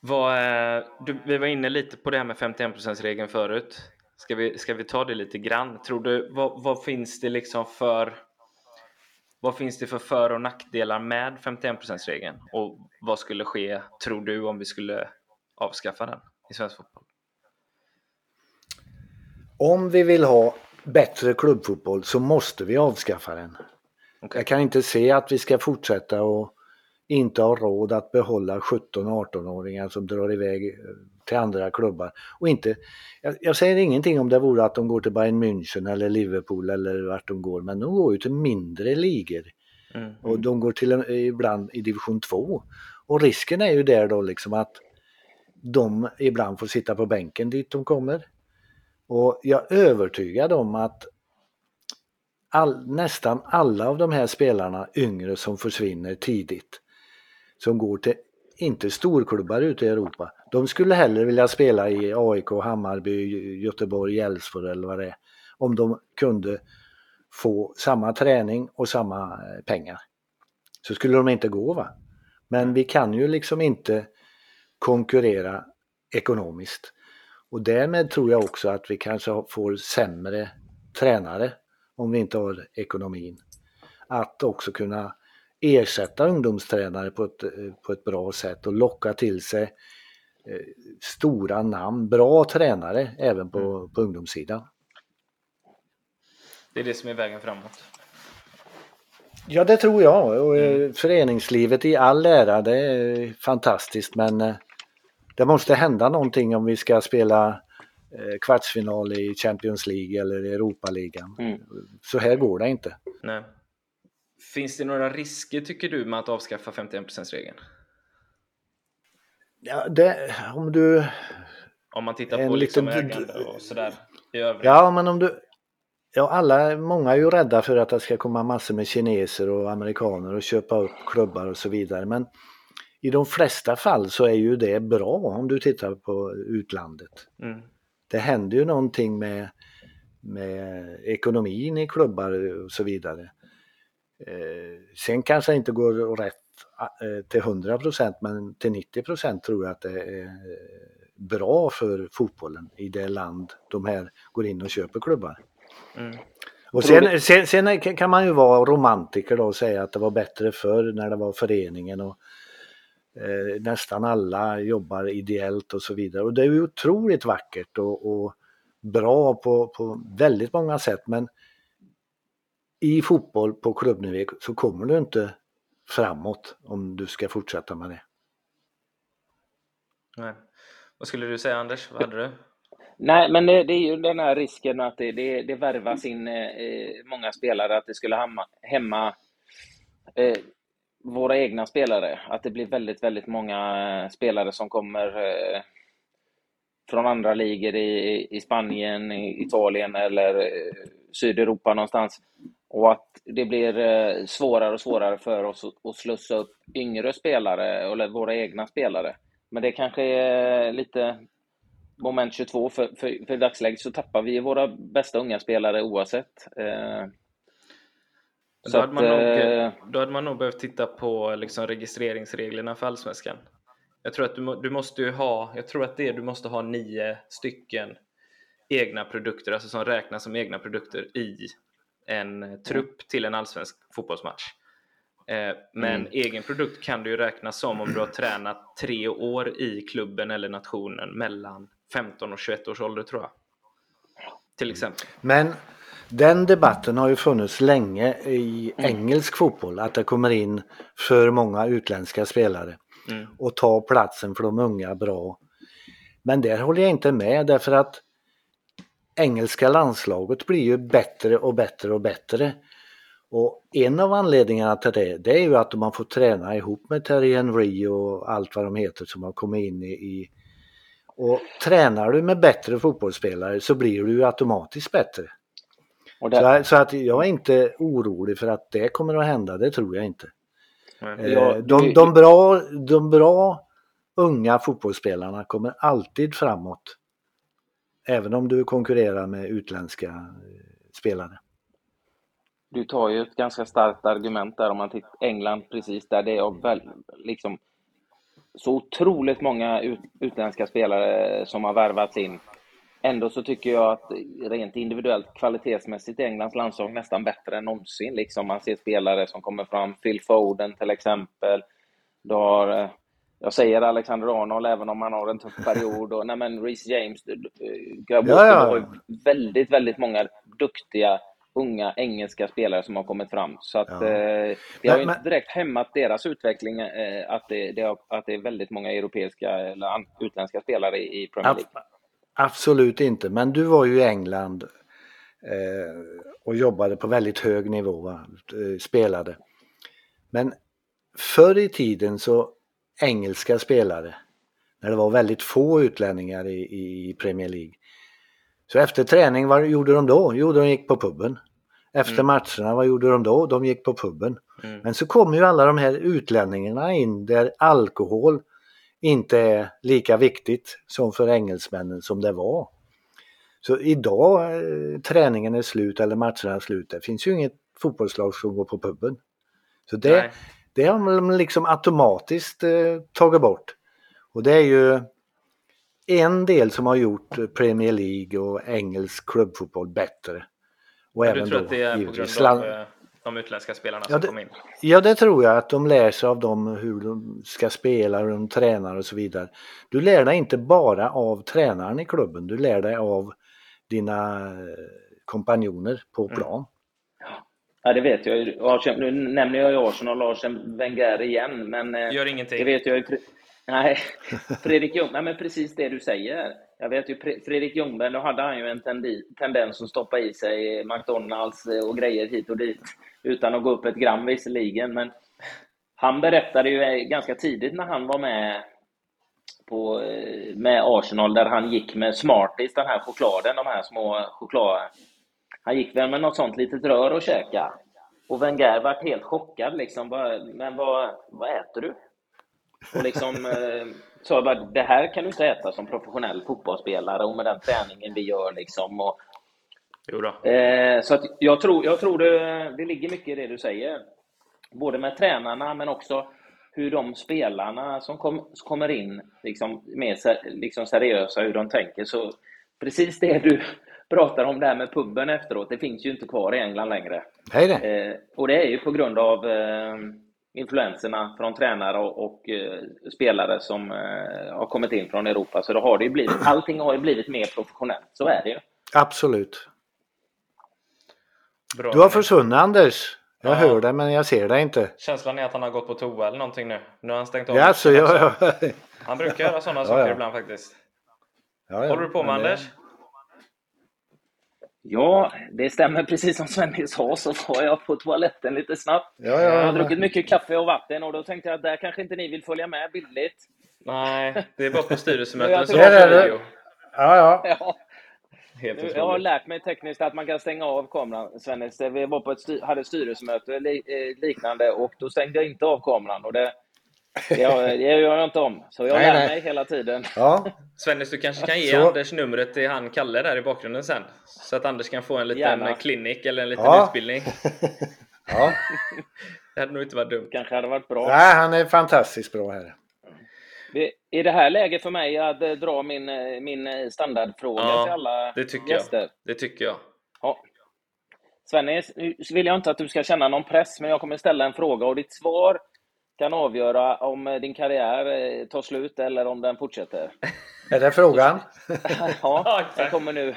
Vad, eh, du, vi var inne lite på det här med 51%-regeln förut. Ska vi, ska vi ta det lite grann? Tror du, vad, vad finns det liksom för vad finns det för för och nackdelar med 51%-regeln? Och vad skulle ske, tror du, om vi skulle avskaffa den i svensk fotboll? Om vi vill ha bättre klubbfotboll så måste vi avskaffa den. Okej. Jag kan inte se att vi ska fortsätta och inte har råd att behålla 17-18-åringar som drar iväg till andra klubbar. Och inte, jag, jag, säger ingenting om det vore att de går till Bayern München eller Liverpool eller vart de går, men de går ju till mindre ligor. Mm. Och de går till ibland i division 2. Och risken är ju där då liksom att de ibland får sitta på bänken dit de kommer. Och jag är övertygad om att all, nästan alla av de här spelarna, yngre som försvinner tidigt, som går till, inte storklubbar ute i Europa, de skulle hellre vilja spela i AIK, Hammarby, Göteborg, Elfsborg eller vad det är. Om de kunde få samma träning och samma eh, pengar. Så skulle de inte gå va. Men vi kan ju liksom inte konkurrera ekonomiskt. Och därmed tror jag också att vi kanske får sämre tränare om vi inte har ekonomin. Att också kunna ersätta ungdomstränare på ett, eh, på ett bra sätt och locka till sig stora namn, bra tränare även på, mm. på ungdomssidan. Det är det som är vägen framåt. Ja, det tror jag. Och eh, mm. Föreningslivet i all ära, det är fantastiskt men eh, det måste hända någonting om vi ska spela kvartsfinal i Champions League eller Europaligan. Mm. Så här går det inte. Nej. Finns det några risker tycker du med att avskaffa 51%-regeln? Ja, det, om du... Om man tittar på liksom liten, ägande och sådär i övrigt. Ja, men om du... Ja, alla, många är ju rädda för att det ska komma massor med kineser och amerikaner och köpa upp klubbar och så vidare. Men i de flesta fall så är ju det bra om du tittar på utlandet. Mm. Det händer ju någonting med, med ekonomin i klubbar och så vidare. Eh, sen kanske det inte går rätt till 100% men till 90% tror jag att det är bra för fotbollen i det land de här går in och köper klubbar. Mm. Och sen, sen, sen, kan man ju vara romantiker då och säga att det var bättre förr när det var föreningen och eh, nästan alla jobbar ideellt och så vidare. Och det är ju otroligt vackert och, och bra på, på väldigt många sätt men i fotboll på klubbnivå så kommer du inte framåt om du ska fortsätta med det. Nej. Vad skulle du säga Anders? Vad hade du? Nej, men det, det är ju den här risken att det, det, det värvas in eh, många spelare, att det skulle hämma, hämma eh, våra egna spelare. Att det blir väldigt, väldigt många eh, spelare som kommer eh, från andra ligor i, i Spanien, i Italien eller eh, Sydeuropa någonstans. Och att det blir eh, svårare och svårare för oss att slussa upp yngre spelare, eller våra egna spelare. Men det kanske är lite moment 22, för, för, för i dagsläget så tappar vi våra bästa unga spelare oavsett. Eh, då, hade man nog, eh, då hade man nog behövt titta på liksom registreringsreglerna för Allsvenskan. Jag tror att du, du måste ha, jag tror att det du måste ha nio stycken egna produkter, alltså som räknas som egna produkter i en trupp till en allsvensk fotbollsmatch. Eh, men mm. egen produkt kan du ju räknas som om du har tränat tre år i klubben eller nationen mellan 15 och 21 års ålder tror jag. Till exempel. Men den debatten har ju funnits länge i mm. engelsk fotboll, att det kommer in för många utländska spelare mm. och tar platsen för de unga bra. Men där håller jag inte med därför att engelska landslaget blir ju bättre och bättre och bättre. Och en av anledningarna till det, det är ju att man får träna ihop med Terry Henry och allt vad de heter som har kommit in i, och tränar du med bättre fotbollsspelare så blir du ju automatiskt bättre. Så, så, att jag är inte orolig för att det kommer att hända, det tror jag inte. Eh, de, de, bra, de bra unga fotbollsspelarna kommer alltid framåt Även om du konkurrerar med utländska eh, spelare. Du tar ju ett ganska starkt argument där om man tittar England precis där det är väl, liksom så otroligt många ut, utländska spelare som har värvats in. Ändå så tycker jag att rent individuellt kvalitetsmässigt är Englands landslag nästan bättre än någonsin. Liksom man ser spelare som kommer fram, Phil Foden till exempel. Du har eh, jag säger Alexander Arnold även om han har en tuff period. Och, nej men Reece James, Grabowski, ja, ja. har väldigt, väldigt många duktiga unga engelska spelare som har kommit fram. Så att, ja. eh, det har men, inte direkt hämmat deras utveckling eh, att, det, det har, att det är väldigt många europeiska eller utländska spelare i Premier League. Absolut inte, men du var ju i England eh, och jobbade på väldigt hög nivå, va? Eh, spelade. Men förr i tiden så engelska spelare, när det var väldigt få utlänningar i, i Premier League. Så efter träning, vad gjorde de då? Jo, de gick på puben. Efter mm. matcherna, vad gjorde de då? De gick på puben. Mm. Men så kommer ju alla de här utlänningarna in där alkohol inte är lika viktigt som för engelsmännen som det var. Så idag, eh, träningen är slut eller matcherna är slut, det finns ju inget fotbollslag som går på puben. Så det, det har man liksom automatiskt eh, tagit bort. Och det är ju en del som har gjort Premier League och engelsk klubbfotboll bättre. Och Men även du tror då, att det är på grund av eh, de utländska spelarna ja, som kom in? Ja, det tror jag. Att de lär sig av dem hur de ska spela, hur de tränar och så vidare. Du lär dig inte bara av tränaren i klubben, du lär dig av dina eh, kompanjoner på mm. plan. Mm. Ja, det vet jag Nu nämner jag ju Arsenal och Arsen Wenger igen, men... Eh, Gör ingenting. Det vet jag ju. Nej, *laughs* Fredrik Ljungberg, men precis det du säger. Jag vet ju Fredrik Ljungberg, då hade han ju en tendens att stoppa i sig McDonalds och grejer hit och dit utan att gå upp ett gram visserligen. Men han berättade ju ganska tidigt när han var med på, med Arsenal där han gick med Smarties, den här chokladen, de här små choklad... Han gick väl med något sånt litet rör och käka. Och Wenger vart helt chockad liksom. Men vad, vad äter du? Och liksom *laughs* eh, sa bara, det här kan du inte äta som professionell fotbollsspelare och med den träningen vi gör liksom. Och, eh, så att jag tror, jag tror det, det ligger mycket i det du säger. Både med tränarna men också hur de spelarna som, kom, som kommer in liksom, mer liksom seriösa, hur de tänker. Så precis det du pratar om där med puben efteråt, det finns ju inte kvar i England längre. Hej det. Eh, och det är ju på grund av eh, influenserna från tränare och, och eh, spelare som eh, har kommit in från Europa. Så då har det ju blivit, *clears throat* allting har ju blivit mer professionellt. Så är det ju. Absolut. Bra. Du har försvunnit Anders. Jag ja. hör det men jag ser det inte. Känslan är att han har gått på toa eller någonting nu. Nu har han stängt av. Ja, ja, ja. Han brukar göra sådana *laughs* saker ibland faktiskt. Håller du på med Anders? Ja, det stämmer. Precis som Sven sa så var jag på toaletten lite snabbt. Ja, ja, jag har druckit mycket kaffe och vatten och då tänkte jag att där kanske inte ni vill följa med bildligt. Nej, det är bara på styrelsemöten *laughs* som. Ja, ja. ja. Helt jag har lärt mig tekniskt att man kan stänga av kameran, Svennis. Vi var på ett styr hade ett styrelsemöte eh, liknande och då stängde jag inte av kameran. Och det, det, det gör jag inte om. Så jag nej, lär nej. mig hela tiden. Ja. Svennis, du kanske kan ge så. Anders numret till han Kalle där i bakgrunden sen. Så att Anders kan få en liten klinik eller en liten ja. utbildning. *laughs* ja. Det hade nog inte varit dumt. kanske hade varit bra. Nej, han är fantastiskt bra här. Är det här läget för mig att eh, dra min, eh, min eh, standardfråga ja, till alla det tycker gäster? Jag. Det tycker jag. Ja. Svennis, nu vill jag inte att du ska känna någon press, men jag kommer ställa en fråga och ditt svar kan avgöra om din karriär tar slut eller om den fortsätter. *laughs* Är det frågan? *laughs* ja, den kommer nu.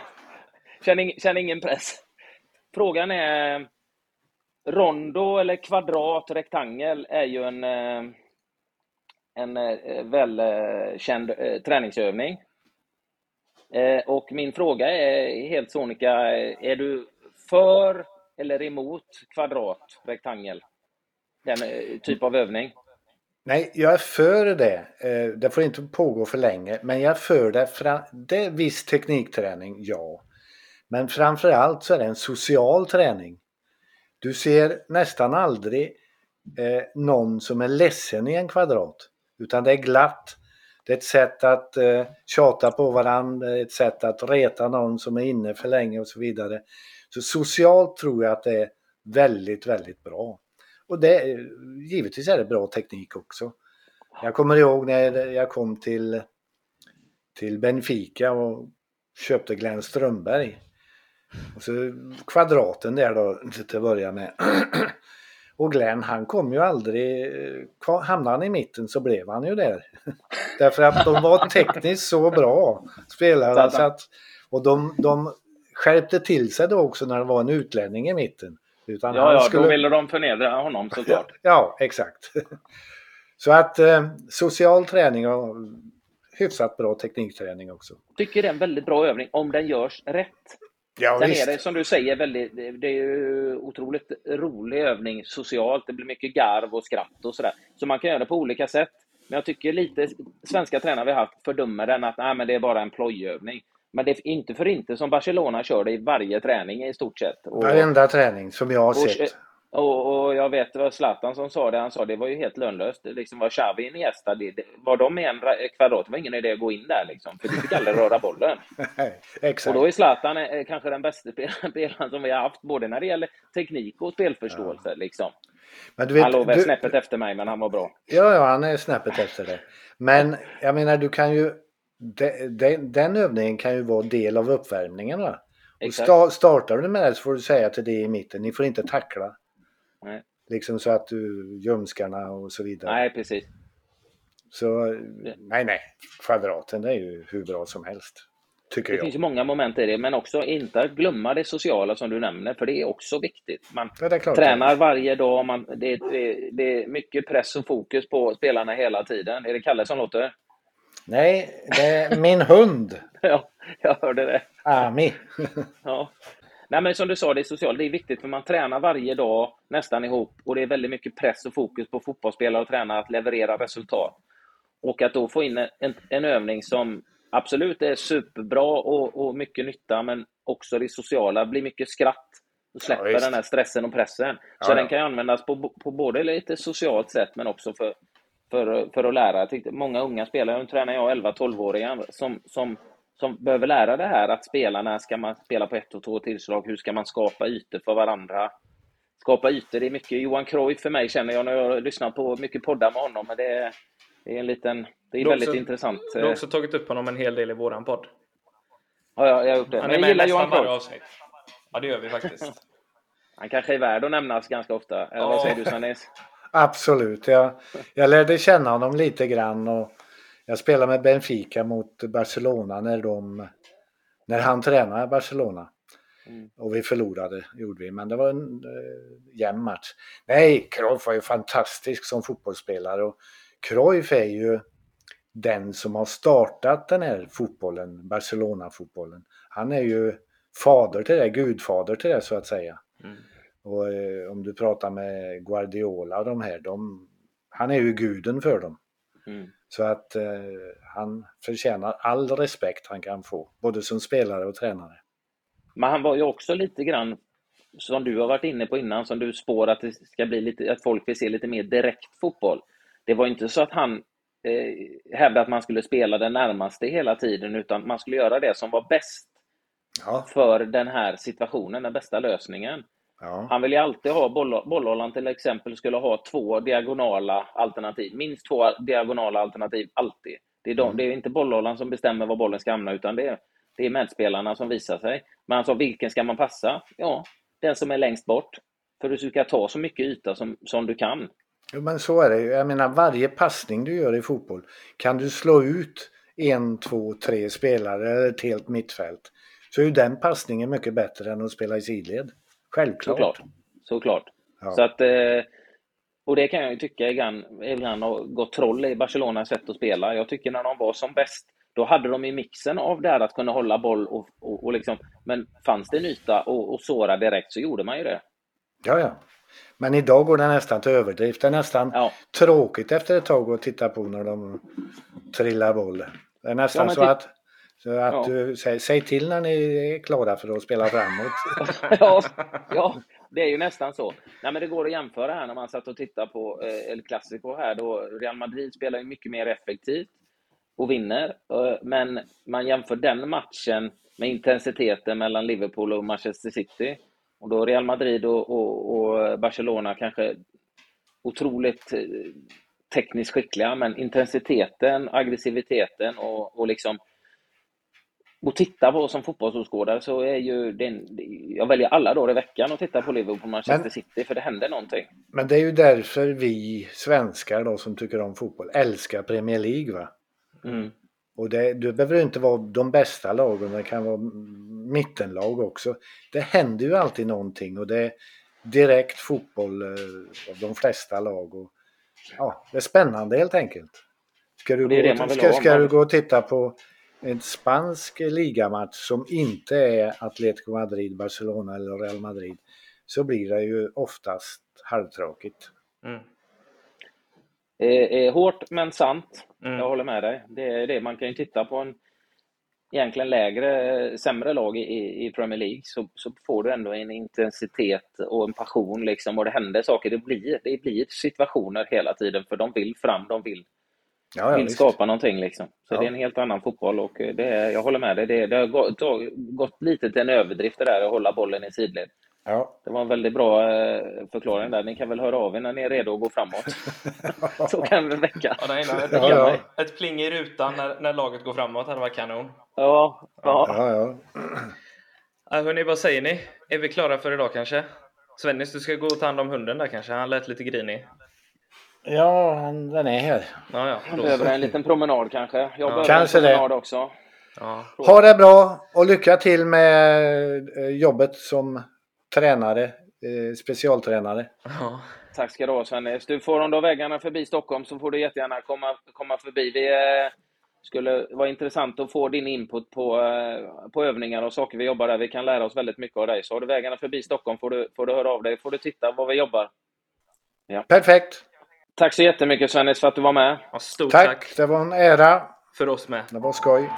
Känn, ing, känn ingen press. Frågan är rondo eller kvadrat, rektangel är ju en en eh, välkänd eh, träningsövning. Eh, och min fråga är helt sonika, är du för eller emot kvadrat, rektangel? Den eh, typ av övning? Nej, jag är för det. Eh, det får inte pågå för länge, men jag är för det. Det är viss teknikträning, ja. Men framför allt så är det en social träning. Du ser nästan aldrig eh, någon som är ledsen i en kvadrat. Utan det är glatt. Det är ett sätt att eh, tjata på varandra, ett sätt att reta någon som är inne för länge och så vidare. Så socialt tror jag att det är väldigt, väldigt bra. Och det, givetvis är det bra teknik också. Jag kommer ihåg när jag kom till, till Benfica och köpte Glenn Strömberg. Och så kvadraten där då *clears throat* till att börja med. *clears throat* Och Glenn han kom ju aldrig, hamnade han i mitten så blev han ju där. *laughs* Därför att de var tekniskt så bra spelare. Så att, och de, de skärpte till sig då också när det var en utlänning i mitten. Utan ja, ja skulle... då ville de förnedra honom *laughs* såklart. Ja, exakt. *laughs* Så att eh, social träning och hyfsat bra teknikträning också. Tycker det är en väldigt bra övning om den görs rätt. Ja, Sen visst. är det som du säger väldigt, det är ju otroligt rolig övning socialt. Det blir mycket garv och skratt och sådär. Så man kan göra det på olika sätt. Men jag tycker lite svenska tränare vi har haft fördömer den att nej, men det är bara en plojövning. Men det är inte för inte som Barcelona kör det i varje träning i stort sett. Och, Varenda träning som jag har sett. Och, och, jag vet vad Zlatan som sa det, han sa det var ju helt lönlöst. Det liksom var Xavi Iniesta, det, det, var de i en kvadrat, det var ingen idé att gå in där liksom, för du fick aldrig röra bollen. Exakt. Och då är Zlatan eh, kanske den bästa *laughs* spelaren som vi har haft, både när det gäller teknik och spelförståelse. Ja. Liksom. Men du vet, han låg väl snäppet efter mig, men han var bra. Ja, ja, han är snäppet efter det. Men jag menar, du kan ju... Den, den, den övningen kan ju vara del av uppvärmningen. Va? Och sta, startar du med det så får du säga till det i mitten, ni får inte tackla. Nej. Liksom så att du ljumskarna och så vidare. Nej, precis. Så nej, nej. Kvadraten är ju hur bra som helst. Tycker det jag. finns många moment i det, men också inte glömma det sociala som du nämner, för det är också viktigt. Man ja, tränar varje dag, man, det, det, det, är mycket press och fokus på spelarna hela tiden. Är det Kalle som låter? Nej, det är min hund. *laughs* ja, jag hörde det. Ami. *laughs* ja. Nej, men som du sa, det är socialt. Det är viktigt för man tränar varje dag nästan ihop och det är väldigt mycket press och fokus på fotbollsspelare och tränare att leverera resultat. Och att då få in en, en övning som absolut är superbra och, och mycket nytta, men också det sociala, blir mycket skratt och släpper ja, den här stressen och pressen. Så ja, den kan användas på, på både lite socialt sätt, men också för, för, för att lära. Jag tyckte, många unga spelare, nu tränar jag 11-12-åringar, som, som som behöver lära det här att spela, när ska man spela på ett och två tillslag, hur ska man skapa ytor för varandra? Skapa ytor, det är mycket Johan Cruyff för mig känner jag när jag lyssnar på mycket poddar med honom, men det är, det är en liten, det är väldigt också, intressant. Du har också tagit upp honom en hel del i våran podd. Ja, jag, jag har gjort det. Han är med nästan varje avsnitt. Ja, det gör vi faktiskt. *laughs* Han kanske är värd att nämnas ganska ofta, eller vad säger du Svennis? Absolut, jag, jag lärde känna honom lite grann och jag spelade med Benfica mot Barcelona när, de, när han tränade Barcelona. Mm. Och vi förlorade, gjorde vi, men det var en eh, jämn match. Nej, Cruyff var ju fantastisk som fotbollsspelare och Cruyff är ju den som har startat den här fotbollen, Barcelona-fotbollen. Han är ju fader till det, gudfader till det så att säga. Mm. Och eh, om du pratar med Guardiola och de här, de, han är ju guden för dem. Mm. Så att eh, han förtjänar all respekt han kan få, både som spelare och tränare. Men han var ju också lite grann, som du har varit inne på innan, som du spår att det ska bli lite, att folk vill se lite mer direkt fotboll. Det var inte så att han eh, hävdade att man skulle spela den närmaste hela tiden, utan man skulle göra det som var bäst ja. för den här situationen, den bästa lösningen. Ja. Han vill ju alltid ha, bollhållaren till exempel skulle ha två diagonala alternativ, minst två diagonala alternativ, alltid. Det är, de, mm. det är inte bollhållaren som bestämmer var bollen ska hamna, utan det är, det är medspelarna som visar sig. Men han sa, vilken ska man passa? Ja, den som är längst bort. För du ska ta så mycket yta som, som du kan. Jo, men så är det ju. Jag menar, varje passning du gör i fotboll kan du slå ut en, två, tre spelare eller ett helt mittfält så är ju den passningen mycket bättre än att spela i sidled. Självklart. Såklart. Såklart. Ja. Så att, eh, och det kan jag ju tycka ibland, ibland har gått troll i Barcelonas sätt att spela. Jag tycker när de var som bäst, då hade de i mixen av det här att kunna hålla boll och, och, och liksom, men fanns det en yta och, och såra direkt så gjorde man ju det. Ja, ja. Men idag går det nästan till överdrift. Det är nästan ja. tråkigt efter ett tag att titta på när de trillar boll. Det är nästan ja, så att så att ja. du, säg, säg, till när ni är klara för att spela framåt. *laughs* ja, ja, det är ju nästan så. Nej, men det går att jämföra här när man satt och tittade på eh, El Clasico här. Då Real Madrid spelar ju mycket mer effektivt och vinner. Eh, men man jämför den matchen med intensiteten mellan Liverpool och Manchester City. Och då Real Madrid och, och, och Barcelona kanske otroligt eh, tekniskt skickliga, men intensiteten, aggressiviteten och, och liksom och titta på som fotbollsåskådare så är ju den, jag väljer alla dagar i veckan att titta på Liverpool Manchester men, City för det händer någonting. Men det är ju därför vi svenskar då som tycker om fotboll älskar Premier League va? Mm. Och det, det behöver inte vara de bästa lagen, det kan vara mittenlag också. Det händer ju alltid någonting och det är direkt fotboll eh, av de flesta lag. Och, ja, det är spännande helt enkelt. Ska du, gå, ska, ska du gå och titta på en spansk ligamatch som inte är Atletico Madrid, Barcelona eller Real Madrid så blir det ju oftast halvtråkigt. Mm. Eh, eh, hårt men sant. Mm. Jag håller med dig. Det är det. Man kan ju titta på en egentligen lägre, sämre lag i- i, i Premier League så, så får du ändå en intensitet och en passion liksom och det händer saker. Det blir, det blir situationer hela tiden för de vill fram, de vill, Ja, ja, vill skapa någonting liksom. Så Ja. det är en helt annan fotboll och eh, det är, jag håller med dig. Det, det har gått, gått lite till en överdrift det där att hålla bollen i sidled. Ja. Det var en väldigt bra eh, förklaring där. Ni kan väl höra av er när ni är redo att gå framåt. *laughs* Så kan vi väcka. Ja, nej, nej, ett, Ja, ja. ett pling i rutan när, när laget går framåt hade varit kanon. Ja, ja. Ja, ja. Äh, hörni, vad säger ni? Är vi klara för idag kanske? Svennis, du ska gå och ta hand om hunden där kanske? Han lät lite grinig. Ja han- den är här. Ja, ja. Han behöver en liten promenad kanske. Jag behöver Kanske en det. promenad också. Ja. Ha det bra och lycka till med eh, jobbet som tränare, eh, specialtränare. Ja. Tack ska du ha Svennis. Du får om du har vägarna förbi Stockholm så får du jättegärna komma, komma förbi. Vi eh, skulle vara intressant att få din input på, eh, på övningar och saker vi jobbar där. Vi kan lära oss väldigt mycket av dig. Så har du vägarna förbi Stockholm får du, får du höra av dig. får du titta vad vi jobbar. Perfekt! Tack så jättemycket Svennis för att du var med. Ja, stort Tack. tack Det var en ära. för oss med. Det var skoj.